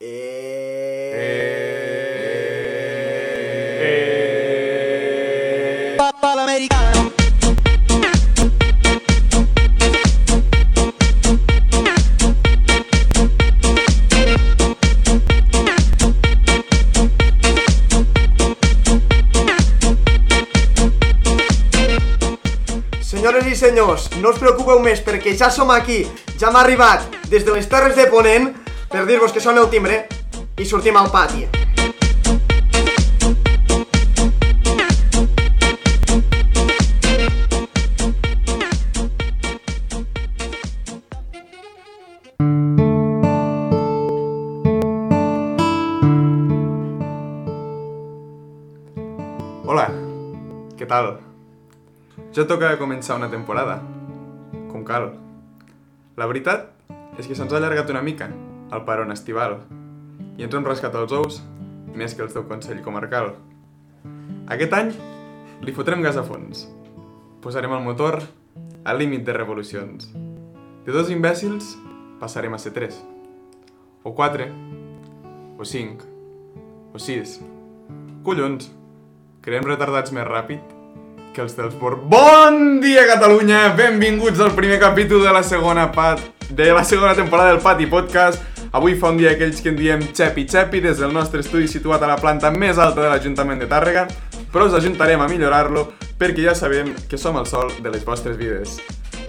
L'americano. Senyores i senyors, no us preocupeu més perquè ja som aquí, ja hem arribat des de les Terres de Ponent per dir-vos que sona el timbre i sortim al pati. Hola, què tal? Ja toca començar una temporada, com cal. La veritat és que se'ns ha allargat una mica el paron estival i ens hem rascat els ous més que el teu consell comarcal. Aquest any li fotrem gas a fons. Posarem el motor al límit de revolucions. De dos imbècils passarem a ser tres. O quatre. O cinc. O sis. Collons, creem retardats més ràpid que els dels Bor... Bon dia, Catalunya! Benvinguts al primer capítol de la segona pat... de la segona temporada del Pati Podcast. Avui fa un dia aquells que en diem Xepi Xepi des del nostre estudi situat a la planta més alta de l'Ajuntament de Tàrrega, però us ajuntarem a millorar-lo perquè ja sabem que som el sol de les vostres vides.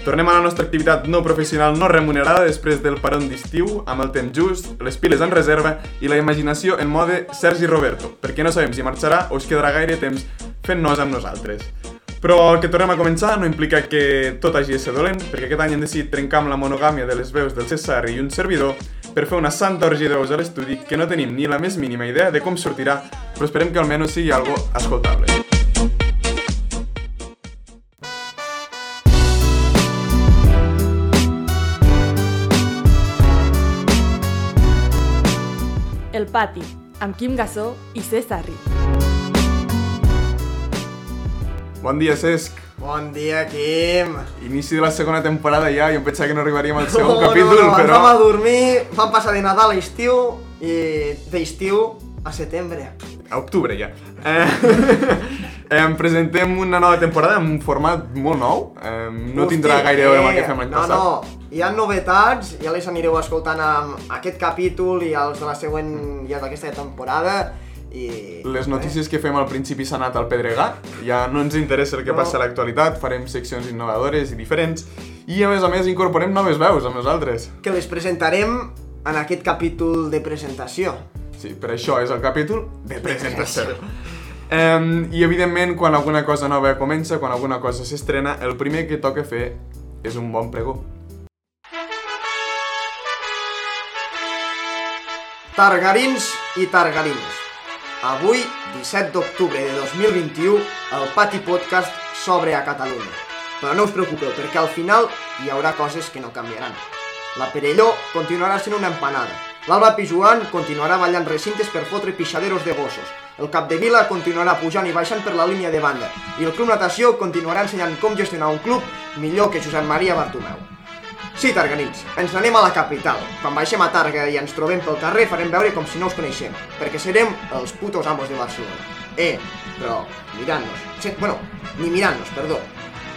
Tornem a la nostra activitat no professional no remunerada després del paron d'estiu, amb el temps just, les piles en reserva i la imaginació en mode Sergi Roberto, perquè no sabem si marxarà o es quedarà gaire temps fent nos amb nosaltres. Però el que tornem a començar no implica que tot hagi de ser dolent, perquè aquest any hem decidit trencar amb la monogàmia de les veus del César i un servidor per fer una santa orgia de veus a l'estudi que no tenim ni la més mínima idea de com sortirà, però esperem que almenys sigui algo escoltable. El pati, amb Quim Gassó i César. Bon dia, Cesc. Bon dia, Quim. Inici de la segona temporada ja, jo em pensava que no arribaríem al segon No, capítol, no, no, però... vam a dormir, vam passar de Nadal a estiu i d'estiu a setembre. A octubre ja. Eh, em presentem una nova temporada amb un format molt nou. Eh, no Hosti, tindrà gaire a veure amb el que fem l'any no, passat. No, hi ha novetats, ja les anireu escoltant amb aquest capítol i els de la següent, ja d'aquesta temporada. I... Les notícies que fem al principi s'han anat al pedregar, ja no ens interessa el que No. passa a l'actualitat, farem seccions innovadores i diferents, i a més a més incorporem noves veus amb nosaltres. Que les presentarem en aquest capítol de presentació. Sí, per això és el capítol de presentació. Um, I evidentment, quan alguna cosa nova comença, quan alguna cosa s'estrena, el primer que toca fer és un bon pregó. Targarins i Targarines. Avui, 17 d'octubre de 2021, el Pati Podcast s'obre a Catalunya. Però no us preocupeu, perquè al final hi haurà coses que no canviaran. La Perelló continuarà sent una empanada. L'Alba Pijuan continuarà ballant recintes per fotre pixaderos de gossos. El Capdevila continuarà pujant i baixant per la línia de banda. I el Club Natació continuarà ensenyant com gestionar un club millor que Josep Maria Bartomeu. Sí, targanins, ens n'anem a la capital. Quan baixem a Targa i ens trobem pel carrer farem veure com si no us coneixem, perquè serem els putos amos de Barcelona. Eh, però mirant-nos, sí, bueno, ni mirant-nos, perdó.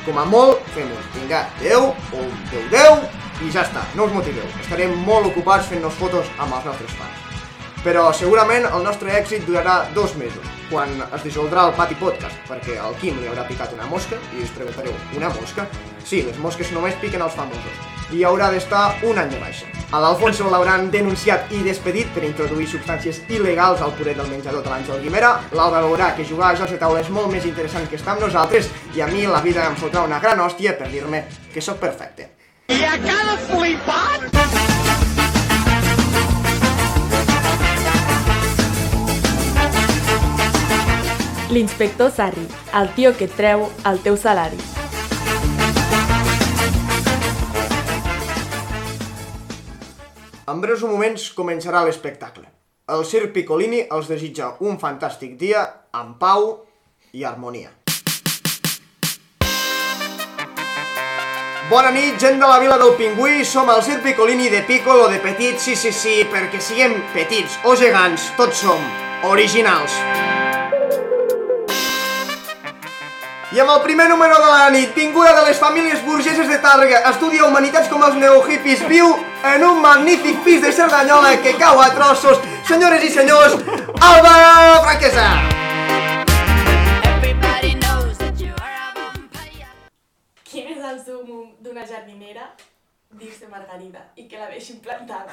Com a molt, fem un vinga 10 o un 10-10 i ja està, no us motiveu. Estarem molt ocupats fent-nos fotos amb els nostres fans. Però segurament el nostre èxit durarà dos mesos, quan es dissoldrà el Pati Podcast, perquè al Quim li haurà picat una mosca, i us preguntareu, una mosca? Sí, les mosques només piquen els famosos, i haurà d'estar un any de baixa. A l'Alfonso l'hauran denunciat i despedit per introduir substàncies il·legals al puret del menjador de l'Àngel Guimera, l'Alba veurà que jugar a jocs de taula és molt més interessant que estar amb nosaltres, i a mi la vida em fotrà una gran hòstia per dir-me que sóc perfecte. L'inspector Sarri, el tio que et treu el teu salari. En breus moments començarà l'espectacle. El Circ Piccolini els desitja un fantàstic dia amb pau i harmonia. Bona nit, gent de la vila del Pingüí, som el Sir Piccolini de Piccolo de Petit, sí, sí, sí, perquè siguem petits o gegants, tots som originals. I amb el primer número de la nit, vinguda de les famílies burgeses de Tàrrega, estudia humanitats com els neohippies, viu en un magnífic pis de Cerdanyola que cau a trossos. Senyores i senyors, Alba Franquesa! Everybody knows that you are a vampire. Quin és el sumum d'una jardinera? Dir-se Margarida i que la deixin plantada.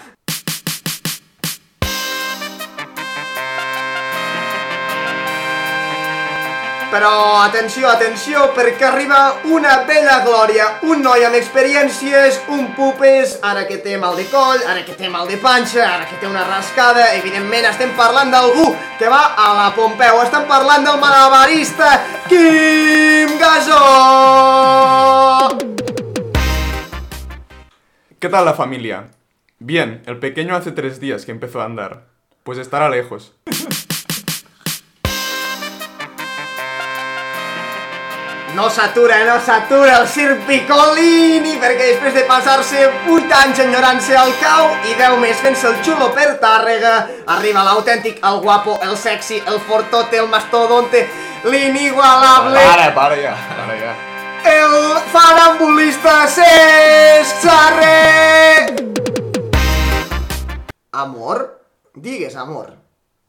Però atenció, atenció, perquè arriba una bella glòria, un noi amb experiències, un pupes, ara que té mal de coll, ara que té mal de panxa, ara que té una rascada, evidentment estem parlant d'algú que va a la Pompeu, estem parlant del malabarista Quim Gasó! ¿Qué tal la familia? Bien, el pequeño hace tres días que empezó a andar. Pues estará lejos. No s'atura, no s'atura el Sir Piccolini, perquè després de passar-se 8 anys enyorant-se al cau i 10 més fent-se el xulo per Tàrrega, arriba l'autèntic, el guapo, el sexy, el fortote, el mastodonte, l'inigualable, Para, para ja, para ja. el farambulista Cesc Sarre! Amor? Digues, amor.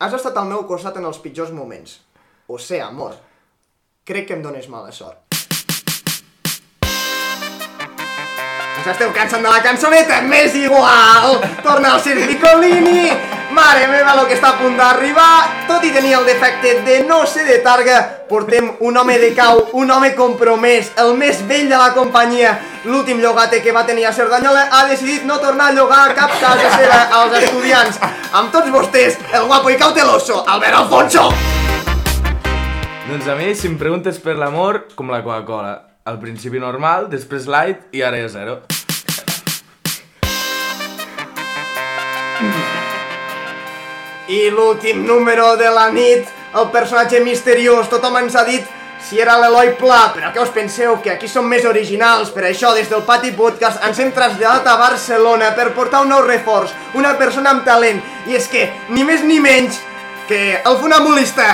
Has estat al meu costat en els pitjors moments. O sé, amor. Crec que em dones mala sort. Us esteu cansant de la cançoneta? M'és igual! Torna al Sir Piccolini! Mare meva, lo que està a punt d'arribar! Tot i tenir el defecte de no ser de targa, portem un home de cau, un home compromès, el més vell de la companyia. L'últim llogate que va tenir a Cerdanyola ha decidit no tornar a llogar a cap casa seva als estudiants. Amb tots vostès, el guapo i cauteloso, Albert Alfonso! Doncs a mi, si em preguntes per l'amor, com la Coca-Cola. Al principi normal, després light i ara ja zero. I l'últim número de la nit, el personatge misteriós, tothom ens ha dit si era l'Eloi Pla, però què us penseu? Que aquí som més originals, per això des del Pati Podcast ens hem traslladat a Barcelona per portar un nou reforç, una persona amb talent, i és que, ni més ni menys, que el funambulista,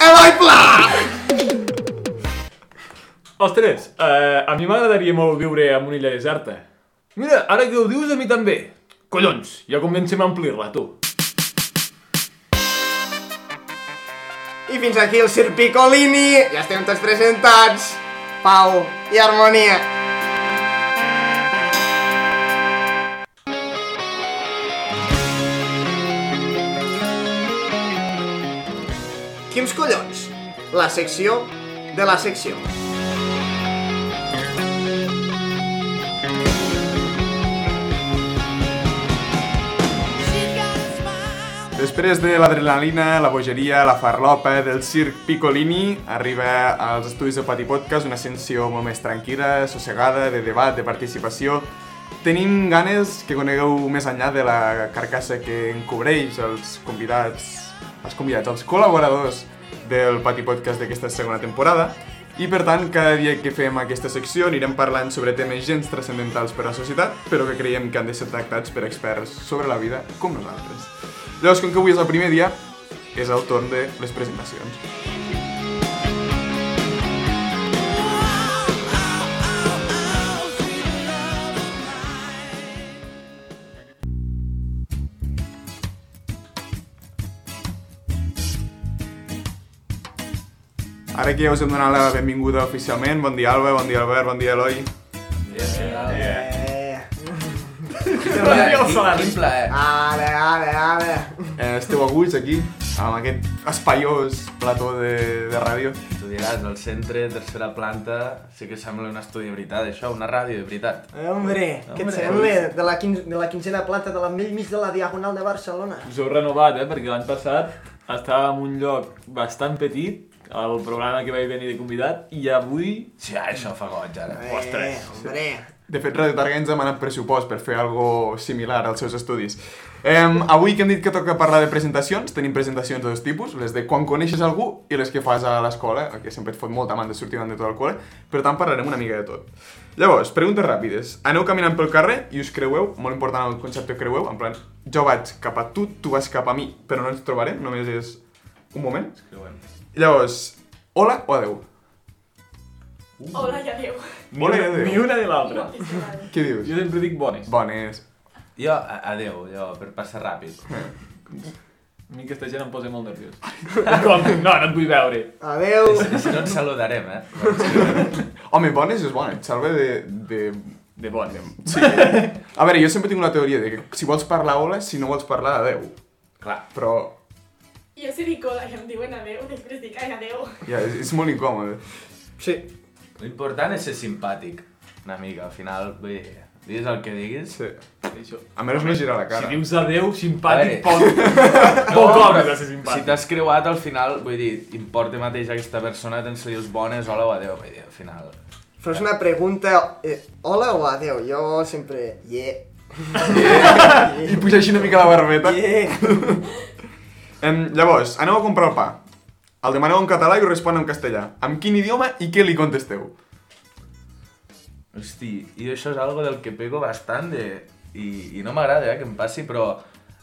Eloi Pla! Ostres, eh, a mi m'agradaria molt viure en una illa deserta. Mira, ara que ho dius, a mi també. Collons, ja comencem a omplir-la, tu. I fins aquí el Sir Piccolini, ja estem tots presentats. Pau i harmonia. La secció de la secció. Després de l'adrenalina, la bogeria, la farlopa del circ Piccolini, arriba als estudis del Pati Podcast una ascensió molt més tranquil·la, sossegada, de debat, de participació. Tenim ganes que conegueu més enllà de la carcassa que encobreix els convidats, els convidats, els col·laboradors del Pati Podcast d'aquesta segona temporada. I per tant, cada dia que fem aquesta secció anirem parlant sobre temes gens transcendentals per a la societat, però que creiem que han de ser tractats per experts sobre la vida com nosaltres. Llavors, com que avui és el primer dia, és el torn de les presentacions. Ara que ja us hem donat la benvinguda oficialment, bon dia Alba, bon dia Albert, bon dia Eloi. Eh, Quin plaer. ale, ale, ale. Eh, esteu a gust aquí, amb aquest espaiós plató de, de ràdio. Tu diràs, al centre, tercera planta, sí que sembla un estudi de veritat, això, una ràdio de veritat. Eh, hombre, què et sembla? De la, quin de la quinzena planta de la mig mig de la Diagonal de Barcelona. Us heu renovat, eh? Perquè l'any passat estava en un lloc bastant petit, al programa que vaig venir de convidat, i avui... Sí, això fa goig, ara. Eh, hombre. De fet, Radio Targa ens ha demanat pressupost per fer algo similar als seus estudis. Um, avui que hem dit que toca parlar de presentacions, tenim presentacions de dos tipus, les de quan coneixes algú i les que fas a l'escola, que sempre et fot molta mandra sortir davant de tot el col·le, per tant parlarem una mica de tot. Llavors, preguntes ràpides. Aneu caminant pel carrer i us creueu, molt important el concepte creueu, en plan, jo vaig cap a tu, tu vas cap a mi, però no ens trobarem, només és un moment. Llavors, hola o adeu? Hola i adéu. Ni Hola, una, adéu. ni una ni l'altra. Què dius? Jo sempre dic bones. Bones. Jo, a- adeu, jo, per passar ràpid. A mi aquesta gent em posa molt nerviós. Com? No, no et vull veure. Adeu. I si no ens saludarem, eh? Home, bones és bona, et salva de... de... De bones. Sí. A veure, jo sempre tinc la teoria de que si vols parlar hola, si no vols parlar adeu. Clar. Però Jo si dic hola i em diuen adéu, després dic ai, adéu. ja, és, és molt incòmode. Sí. L'important és ser simpàtic, una mica, al final, vull dir, digues el que diguis. Sí. Això. A menys no girar la cara. Si dius adeu, simpàtic, poc, No, poc però home de ser Si simpàtic. t'has creuat, al final, vull dir, importa mateix aquesta persona, tens que dius bones, hola o adeu, vull dir, al final... Fos una pregunta, eh, hola o adeu? Jo sempre, yeah. I puja així una mica la barbeta. Yeah. Em, llavors, aneu a comprar el pa. El demaneu en català i ho respon en castellà. Amb quin idioma i què li contesteu? Hosti, i això és algo del que pego bastant de... I, i no m'agrada eh, que em passi, però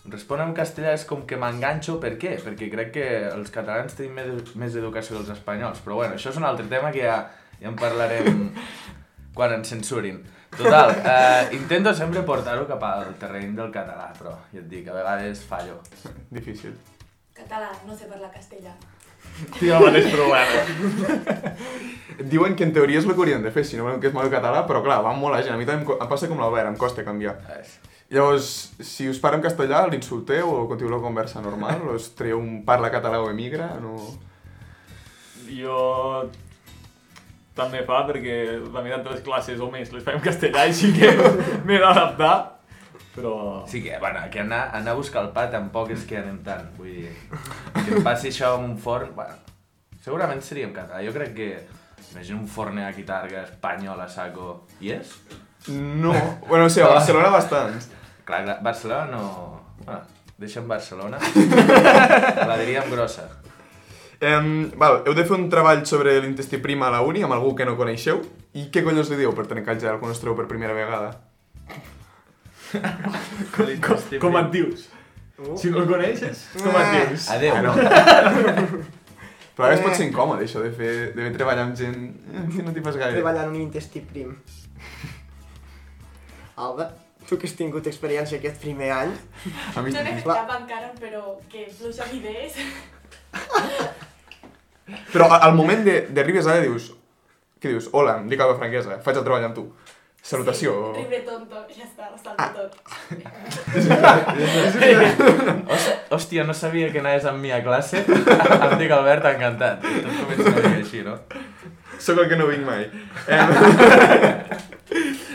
respondre en castellà és com que m'enganxo, per què? Perquè crec que els catalans tenim més, més educació que els espanyols, però bueno, això és un altre tema que ja, ja en parlarem quan ens censurin. Total, eh, intento sempre portar-ho cap al terreny del català, però ja et dic, a vegades fallo. Difícil. Català, no sé parlar castellà. Tinc el mateix problema. Diuen que en teoria és el que haurien de fer, si no volen que es mogui el català, però clar, va molt la gent. A mi també em, passa com l'Albert, em costa canviar. Llavors, si us parla en castellà, l'insulteu o continueu la conversa normal? O us traieu un parla català o emigra? No... Jo també fa perquè la meitat de les classes o més les fem en castellà i sí que m'he d'adaptar. Però... Sí que, bueno, que anar, anar a buscar el pa tampoc és que anem tant, vull dir, que em passi això amb un forn, bueno, segurament seria en català, jo crec que, imagina un forn aquí targa, espanyol, a saco, i és? No, bueno, no sé, a Barcelona bastants. Clar, clar, Barcelona no... Bueno, deixa'm Barcelona, la diríem grossa. Em, val, heu de fer un treball sobre l'intestí prim a la uni amb algú que no coneixeu. I què collons li dieu per trencar el gel quan us trobeu per primera vegada? Com, com et dius? Si no el coneixes, com et dius? Adéu. Ah, no. Però a vegades pot ser incòmode, això de fer, de fer treballar amb gent eh, que no t'hi fas gaire. Treballant un intestí prim. Alba, tu que has tingut experiència aquest primer any, A mi, No n'he fet cap encara, però que fluix amb idees. però al moment de, d'arribes allà dius... Què dius? Hola, em dic Alba Franquesa, faig el treball amb tu. Salutació. Sí, riure tonto, ja està, ho salto tot. Hòstia, no sabia que anaves amb mi a classe. em dic Albert, encantat. Tot comença una mica així, no? Sóc el que no vinc mai. Eh,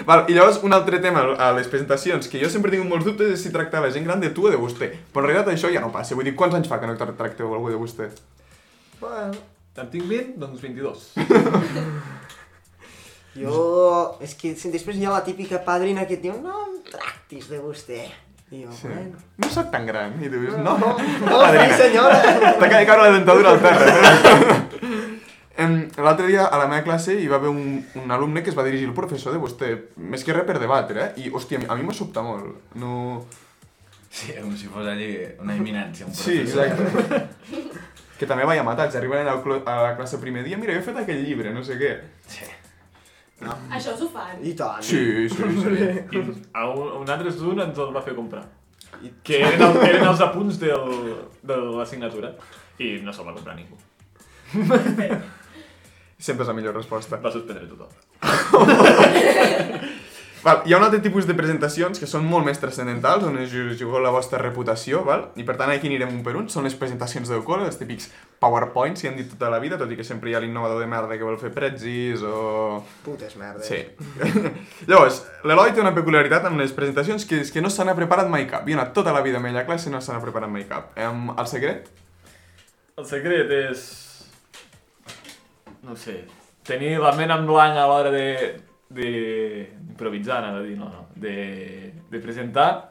Val, I llavors, un altre tema a les presentacions, que jo sempre tinc molts dubtes és si tractar la gent gran de tu o de vostè. Però en realitat això ja no passa. Vull dir, quants anys fa que no tra- tracteu algú de vostè? bueno, En tinc 20? Doncs 22. jo... És que si després hi ha la típica padrina que et diu no em tractis de vostè. I jo, Sí. bueno... No sóc tan gran. I dius, no, no, No, sí senyora! T'acaba de caure la dentadura al terra. Em, L'altre dia a la meva classe hi va haver un, un alumne que es va dirigir al professor de vostè, més que res per debatre, eh? I, hòstia, a mi- m'ha sobtat molt. No... Sí, com si fos allí una eminència, un Sí, professor. exacte. que també vaia matats, arriben a la classe el primer dia, mira, jo he fet aquell llibre, no sé què. Sí. Això us ho fan. I tant. Sí, sí, sí. I a un, un altre estudent ens el va fer comprar. Que eren, el, eren els apunts del, de l'assignatura. I no se'l va comprar ningú. Sempre és la millor resposta. Va suspendre tothom. Val, hi ha un altre tipus de presentacions que són molt més transcendentals, on us jugueu la vostra reputació, val? i per tant aquí anirem un per un. Són les presentacions del col·le, els típics powerpoints que han dit tota la vida, tot i que sempre hi ha l'innovador de merda que vol fer pretzis o... Putes merdes. Sí. Llavors, l'Eloi té una peculiaritat amb les presentacions que és que no se n'ha preparat mai cap. I anat tota la vida amb ella classe i no se n'ha preparat mai cap. El secret? El secret és... No sé... Tenir la ment en blanc a l'hora de... de improvisar, anava a dir, no, no. De, de presentar.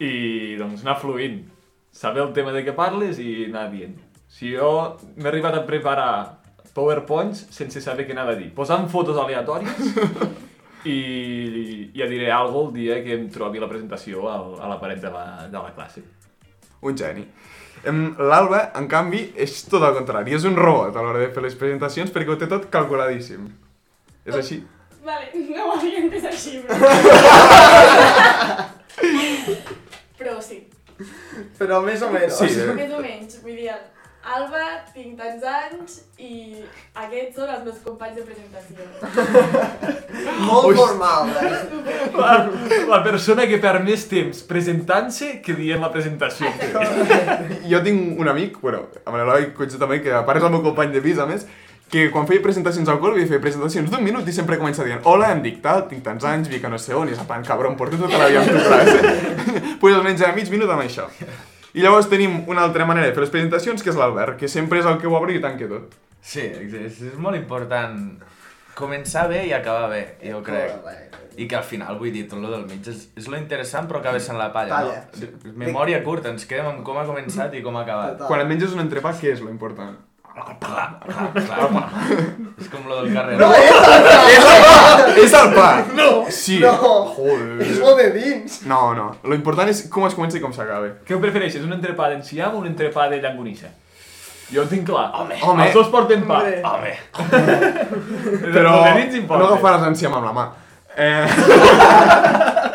i doncs anar fluint. Saber el tema de què parles i anar dient. Si jo m'he arribat a preparar powerpoints sense saber què anava a dir, posant fotos aleatòries i ja diré alguna el dia que em trobi la presentació al, a la paret de la, de la classe. Un geni. L'Alba, en canvi, és tot el contrari. És un robot a l'hora de fer les presentacions perquè ho té tot calculadíssim. És així? Vale, no ho havia entès així, però... però sí, Però més o menys. Sí, eh? més o menys. Vull dir, Alba, tinc tants anys i aquests són els meus companys de presentació. Molt Ui. formal. Eh? La, la persona que perd més temps presentant-se que dient la presentació. Jo tinc un amic, bueno, amb l'Eloi coincideix també, que a part és el meu company de pis, a més, que quan feia presentacions al col havia fet presentacions d'un minut i sempre comença dient Hola, em dic tal, tinc tants anys, vic a no sé on, i és en plan, cabron, porto tota la vida amb tu, saps? pues almenys a mig minut amb això. I llavors tenim una altra manera de fer les presentacions, que és l'Albert, que sempre és el que ho obre i tanca tot. Sí, és, és molt important començar bé i acabar bé, jo crec. I que al final, vull dir, tot lo del mig és, és lo interessant, però acaba sent la palla, Palla, no? Memòria curta, ens quedem amb com ha començat i com ha acabat. Total. Quan et menges un entrepà, què és lo important? És com lo del carrer. No, No, és és el pa! No! Sí! No. Joder! És lo de dins. No, no. Lo important és com es comença i com s'acaba. Què ho prefereixes, un entrepà d'enciam o un entrepà de llangonissa? Jo ho tinc clar. Home, Home. Els dos porten pa. Hombre. home, Però Els de dins no agafaràs enciam amb la mà. Eh...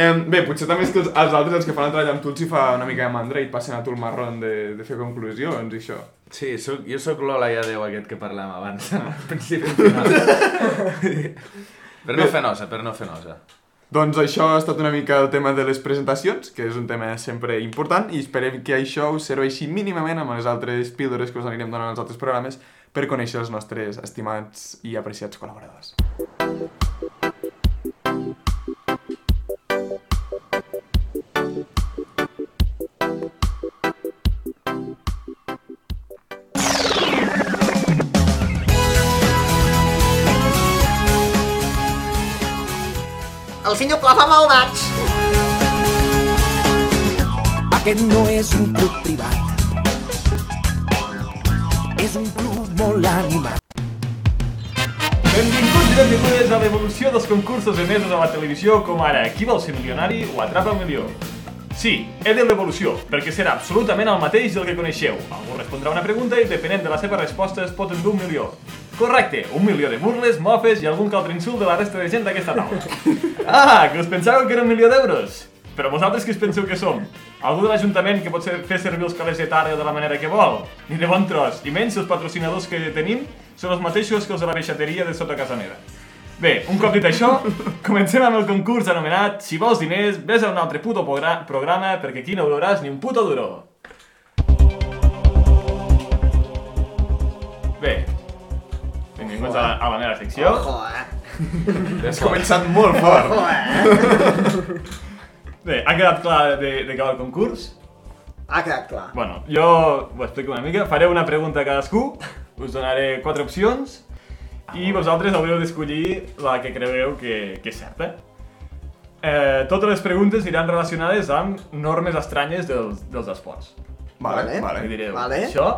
eh, bé, potser també és que els, els altres, els que fan el treball amb tu, els hi fa una mica de mandra i et passen a tu el marrón de, de fer conclusions i això. sí, soc, jo sóc l'Ola ja Déu aquest que parlàvem abans, al principi i final. per no fer nosa, per no fer nosa. Doncs això ha estat una mica el tema de les presentacions, que és un tema sempre important, i esperem que això us serveixi mínimament amb les altres píldores que us anirem donant als altres programes per conèixer els nostres estimats i apreciats col·laboradors. Pla fa maldats. Aquest no és un club privat. És un club molt animat. Benvinguts i benvingudes a l'evolució dels concursos emesos a la televisió com ara Qui vol ser milionari o Atrapa el milió. Sí, he de l'evolució, perquè serà absolutament el mateix del que coneixeu. Algú respondrà una pregunta i depenent de la seva resposta es pot endur un milió. Correcte, un milió de burles, mofes i algun que altre insult de la resta de gent d'aquesta taula. Ah, que us pensàveu que era un milió d'euros? Però vosaltres qui us penseu que som? Algú de l'Ajuntament que pot fer servir els calés de tarda de la manera que vol? Ni de bon tros, i menys si els patrocinadors que tenim són els mateixos que els de la peixateria de sota casa meva. Bé, un cop dit això, comencem amb el concurs anomenat Si vols diners, vés a un altre puto programa perquè aquí no veuràs ni un puto duro. Bé, benvinguts a la, a la meva secció. Ojo, eh? Has començat molt fort. Eh? Bé, ha quedat clar de, de què va el concurs? Ha quedat clar. Bueno, jo ho explico una mica. Faré una pregunta a cadascú, us donaré quatre opcions i vosaltres haureu d'escollir la que creieu que, que és certa. Eh, totes les preguntes iran relacionades amb normes estranyes dels, dels esports. Vale, Vale. vale. Direu, Vale. això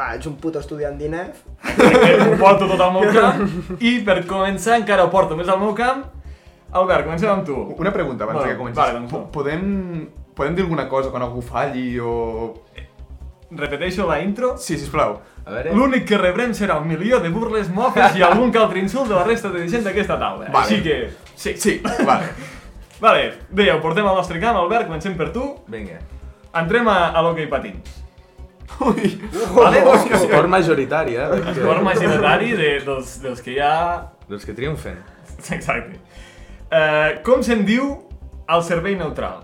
Va, ets un puto estudiant d'INEF. ho porto tot al meu camp i per començar encara ho porto més al meu camp. Albert, comencem amb tu. Una pregunta abans Vale, que comencis. vale, doncs no. podem, podem dir alguna cosa quan algú falli o... Repeteixo la intro. Sí, sisplau. L'únic que rebrem serà un milió de burles, mofes i algun que altre insult de la resta de gent d'aquesta taula. Vale. Així que, sí. Sí, vale. Vale, bé, ho portem al nostre camp, Albert, comencem per tu. Vinga. Entrem a, a l'hoquei patins. Ui. Vale? Esport majoritari, eh? perquè- Esport majoritari de, dels, dels que hi ha... Dels que triomfen. Exacte. Uh, com se'n diu el servei neutral?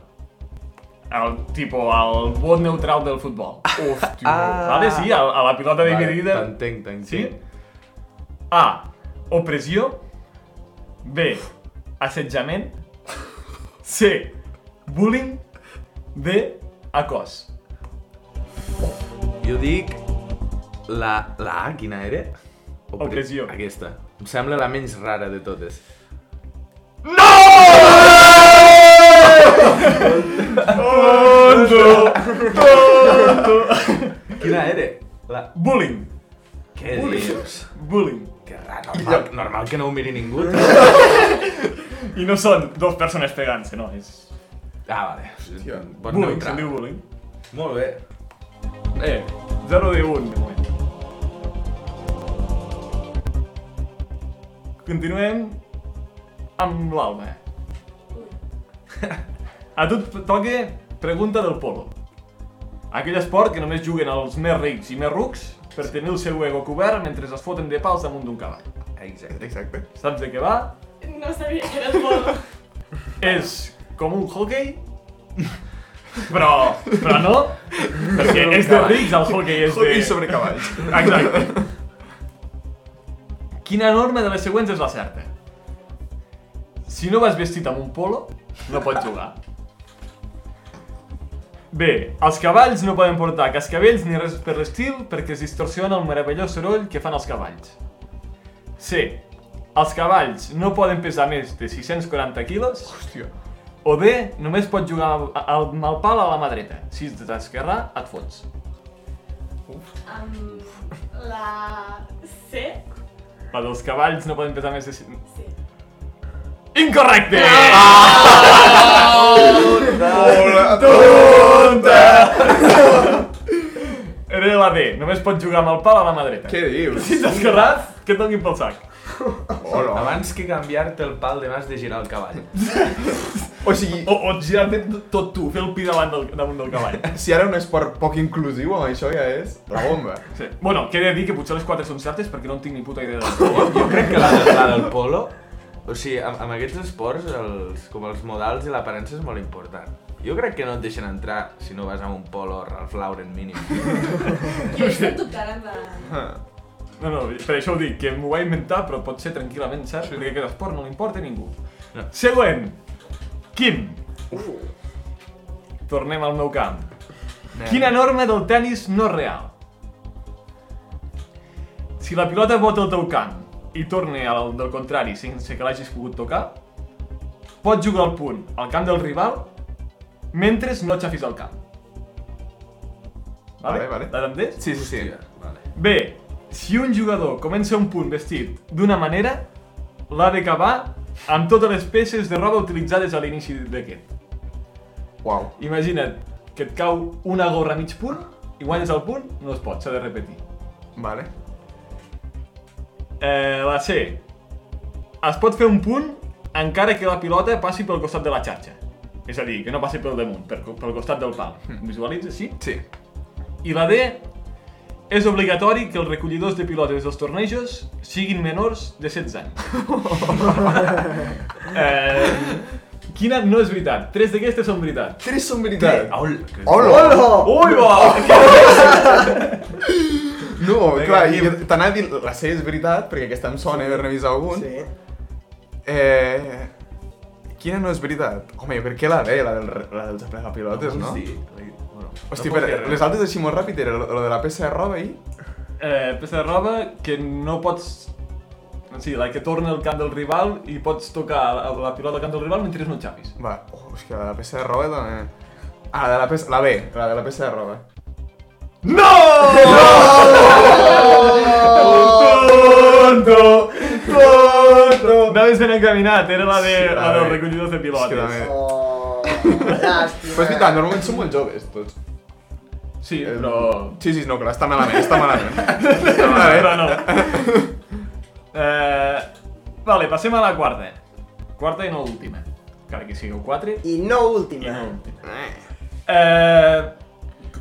El, tipo, el vot neutral del futbol. Hòstia. Ah. Vale, sí, a, a la pilota dividida. T'entenc, t'entenc. Sí? A. Opressió. B. Assetjament. C. Bullying. D. Acos. Jo dic... La, la A, quina era? Opre- Opressió. Aquesta. Em sembla la menys rara de totes. Quina era? La... Bullying. Què dius? Bullying. Que rar, normal, normal que no ho miri ningú. I no són dos persones pegant-se, no, és... Ah, vale. Bon Bullying, se'n diu bullying. Molt bé. Eh, 0 de 1, de moment. Continuem amb l'Alba. A tu et toca pregunta del polo. Aquell esport que només juguen els més rics i més rucs per tenir el seu ego cobert mentre es foten de pals damunt d'un cavall. Exacte. Exacte. Saps de què va? No sabia que era el polo. És com un hockey, però, però no, perquè és de rics el hockey, és de... Hockey sobre cavalls. Exacte. Quina norma de les següents és la certa? Si no vas vestit amb un polo, no pots jugar. B. Els cavalls no poden portar cascavells ni res per l'estil perquè es distorsiona el meravellós soroll que fan els cavalls. C. Els cavalls no poden pesar més de 640 quilos. Hòstia. O D. Només pots jugar amb el, pal a la mà dreta. Si ets d'esquerra, et fots. Amb la C? La dels cavalls no poden pesar més de... Sí. Incorrecte! Era la D, només pots jugar amb el pal a la mà dreta. Què dius? Si ets esquerrat, que et donin pel sac. Hola. Abans que canviar-te el pal de mas de girar el cavall. O sigui, O, o girar-te tot tu, fer el pi davant del, damunt del cavall. si ara un esport poc inclusiu, amb això ja és la bomba. Sí. Bueno, què he de dir que potser les quatre són certes perquè no en tinc ni puta idea de Jo, jo crec que la, de- la del polo, o sigui, amb, amb aquests esports, els, com els modals i l'aparença és molt important. Jo crec que no et deixen entrar si no vas amb un polo Ralph Lauren mínim. Jo estic dubtant en la... No, no, per això ho dic, que m'ho va inventar, però pot ser tranquil·lament cert, perquè aquest esport no li importa a ningú. No. Següent. Quim. Tornem al meu camp. Quina norma del tennis no real? Si la pilota bota el teu camp i torna al del contrari sense que l'hagis pogut tocar, pots jugar al punt al camp del rival mentre no xafis el camp. Vale, vale. L'has entès? Sí, sí, sí. Hòstia, vale. Bé, si un jugador comença un punt vestit d'una manera, l'ha d'acabar amb totes les peces de roba utilitzades a l'inici d'aquest. Uau. Imagina't que et cau una gorra a mig punt i guanyes el punt, no es pot, s'ha de repetir. Vale. Eh, la C. Es pot fer un punt encara que la pilota passi pel costat de la xarxa. És a dir, que no passi pel damunt, per, pel costat del pal. Visualitza, sí? Sí. I la D. És obligatori que els recollidors de pilotes dels tornejos siguin menors de 16 anys. eh, quina no és veritat? Tres d'aquestes són veritat. Tres són veritat. Ol, Hola! Ui, va! No, Vinga, clar, i t'anava a dir, la C és veritat, perquè aquesta em sona haver-ne vist algun. Sí. Eh... Quina no és veritat? Home, jo crec que la D, la, del, la dels aplegapilotes, no? Sí. Hosti, no res. les altres així molt ràpid era lo de la peça de roba i... Eh, peça de roba que no pots... Sí, la que torna al camp del rival i pots tocar la, la pilota al camp del rival mentre no xapis. Va, oh, és que la de la peça de roba també... Ah, la de la peça... La B, la de la peça de roba. No! Tonto! Tonto! Anaves ben encaminat, era la, de, Sí, la a dels recollidors de pilotes. també... Llàstima. Però és veritat, normalment són molt joves, tots. Sí, Eh, però... Sí, sí, no, clar, està malament, està malament. està malament. però no. Eh, vale, passem a la quarta. Quarta i no última. Encara que sigueu quatre. I no I última. no última. Eh,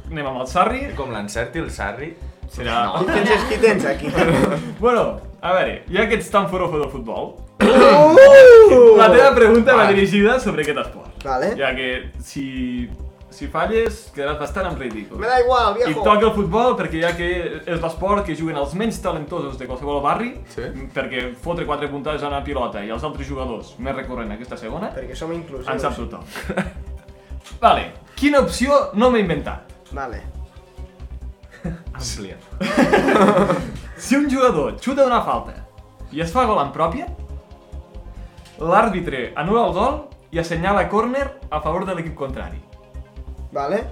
anem amb el Sarri. Com l'encerti el Sarri, Serà... Qui tens, qui tens aquí? Bueno, a veure, ja que ets tan forofo del futbol, Uh! la teva pregunta va dirigida sobre aquest esport. Vale. Ja que si, si falles, quedaràs bastant en ridícul. Me da igual, I viejo. toca el futbol perquè ja que és l'esport que juguen els menys talentosos de qualsevol barri, Sí. perquè fotre quatre puntades a una pilota i els altres jugadors més recorrent a aquesta segona, Perquè som inclusius. en sap tothom. vale, quina opció no m'he inventat? Vale. amplia. Si un jugador xuta una falta i es fa gol en pròpia, l'àrbitre anul·la el gol i assenyala córner a favor de l'equip contrari. Vale?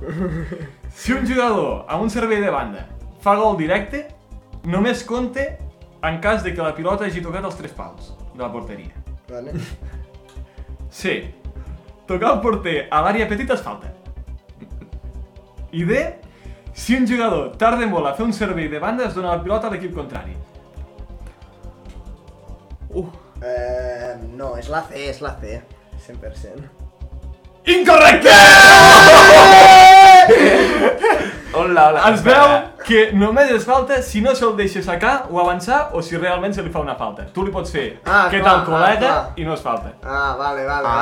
Si un jugador amb un servei de banda fa gol directe, només compte en cas de que la pilota hagi tocat els tres pals de la porteria. Vale. C. Tocar el porter a l'àrea petita és falta. I D. Si un jugador tarda molt a fer un servei de banda es dona la pilota a l'equip contrari. Eh, no, és la C, és la C. 100%. Incorrecte! Hola, hola. Es veu que només és falta si no se'l deixa sacar o avançar o si realment se li fa una falta. Tu li pots fer Ah, què clar, tal col·lega ah, clar. i no és falta. Ah, vale, vale, Ah,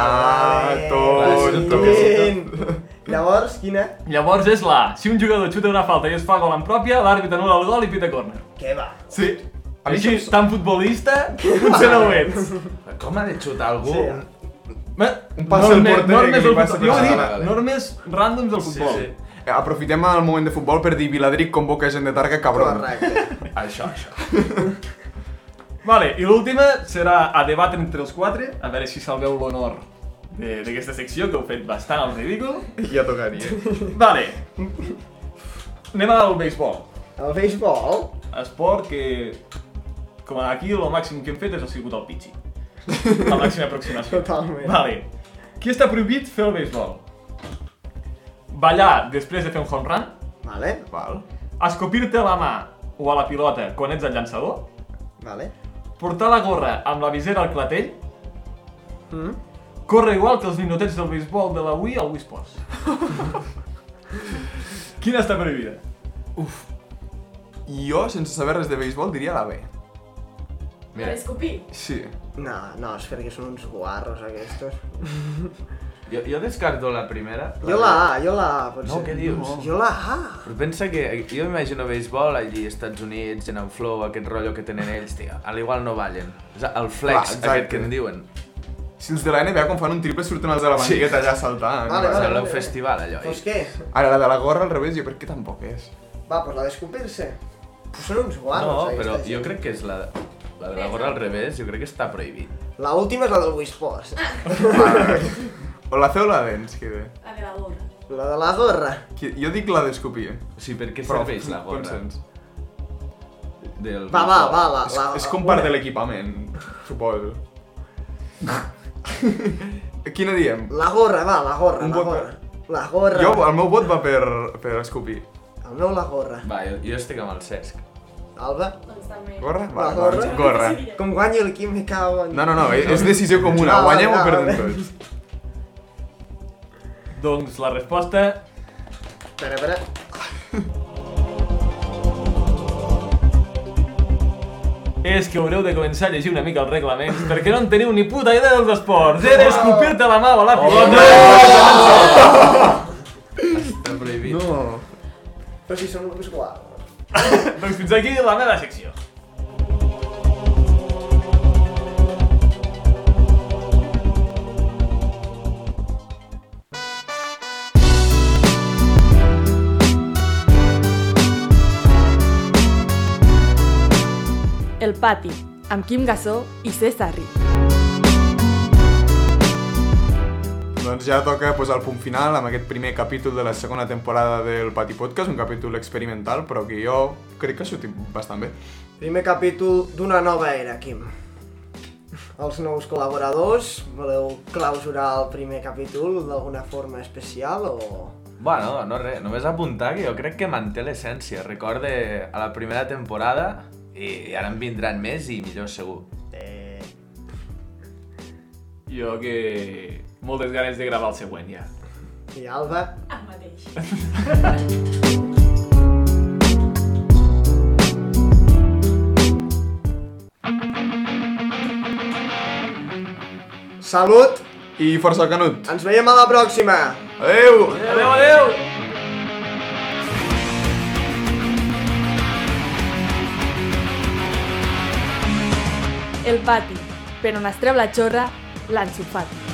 vale. tot, tot. Llavors, quina? Llavors és la A. Si un jugador xuta una falta i es fa gol en pròpia, l'àrbitre anul·la el gol i pita córner. Què va? Sí. A mi Així, tan futbolista, potser no ho ets. Com ha de xutar algú? Sí. Bé, Un pas al normes- porter normes que li del passa. Jo he dit, normes ràndoms del Sí, futbol. sí. Eh, Aprofitem el moment de futbol per dir Viladric convoca gent de Targa, cabron. Correcte. Això, això. Vale, i l'última serà a debatre entre els quatre, a veure si salveu l'honor de- d'aquesta secció, que heu fet bastant al ridícul. Ja tocaria. Vale. Anem al béisbol. El béisbol? Esport que, com aquí, el màxim que hem fet és ha sigut el pitxi. La màxima aproximació. Totalment. Vale. Qui està prohibit fer el béisbol? Ballar després de fer un home run, Vale, Val. escopir-te a la mà o a la pilota quan ets el llançador, vale. portar la gorra amb la visera al clatell, Mm? córrer igual que els minutets del béisbol de la Wii al Wii Sports. Quina està prohibida? I jo, sense saber res de béisbol, diria la B. Per escopir. Sí. No, no, és perquè són uns guarros aquestos. Jo, jo descarto la primera. Jo la A, jo la A, potser. No, què dius? Jo la A. Però pensa que jo m'imagino béisbol allí, als Estats Units, en el flow, aquest rotllo que tenen ells, tio. A l'igual no ballen. És el flex, exacte. aquest que en diuen. Si els de la NBA quan fan un triple surten els de la banqueta allà saltant. Vale, Vale, vale. vale, un festival, allò. Doncs què? Ara, la de la gorra al revés, jo crec que tampoc és. Va, doncs la d'escopir-se. Pues són uns guarros, No, però jo crec que és la, la de la gorra al revés, jo crec que està prohibit. La última és la del Wii Sports. O la o la D ens queda. La de la gorra. La de la gorra. Qui- Jo dic la d'escopir. O sigui, per què Però, serveix la gorra? consens. Del Va, va, va, la... És, la és com part de l'equipament, suposo. Quina diem? La gorra, va, la gorra, Un la vot gorra. La gorra. Jo, el meu vot va per, per escopir. El meu la gorra. Va, jo, jo estic amb el Cesc. Alba, Doncs. Gorra? La Va, gorra? doncs, gorra. com guanyi el Quim me cago en... No, no, no, és decisió comuna. Ah, Guanyem o perdem tots. Doncs la resposta Espera, espera. és que haureu de començar a llegir una mica els reglaments perquè no en teniu ni puta idea dels esports. Era escopir-te la mà o la pilota. Està prohibit. No. Però si són uns guarros. Doncs fins aquí la meva secció. El pati, amb Quim Gassó i César Ric. Doncs ja toca posar el punt final amb aquest primer capítol de la segona temporada del Pati Podcast, un capítol experimental, però que jo crec que ha sortit bastant bé. Primer capítol d'una nova era, Quim. Els nous col·laboradors, voleu clausurar el primer capítol d'alguna forma especial o... Bueno, no res, només apuntar que jo crec que manté l'essència. Recorde a la primera temporada i, i ara en vindran més i millor segur. Eh... Jo que... moltes ganes de gravar el següent ja. I Alba? El mateix. Salut! I força Canut. Ens veiem a la pròxima! Adeu! Adeu, adeu! El pati, per on es treu la xorra, l'ensofat.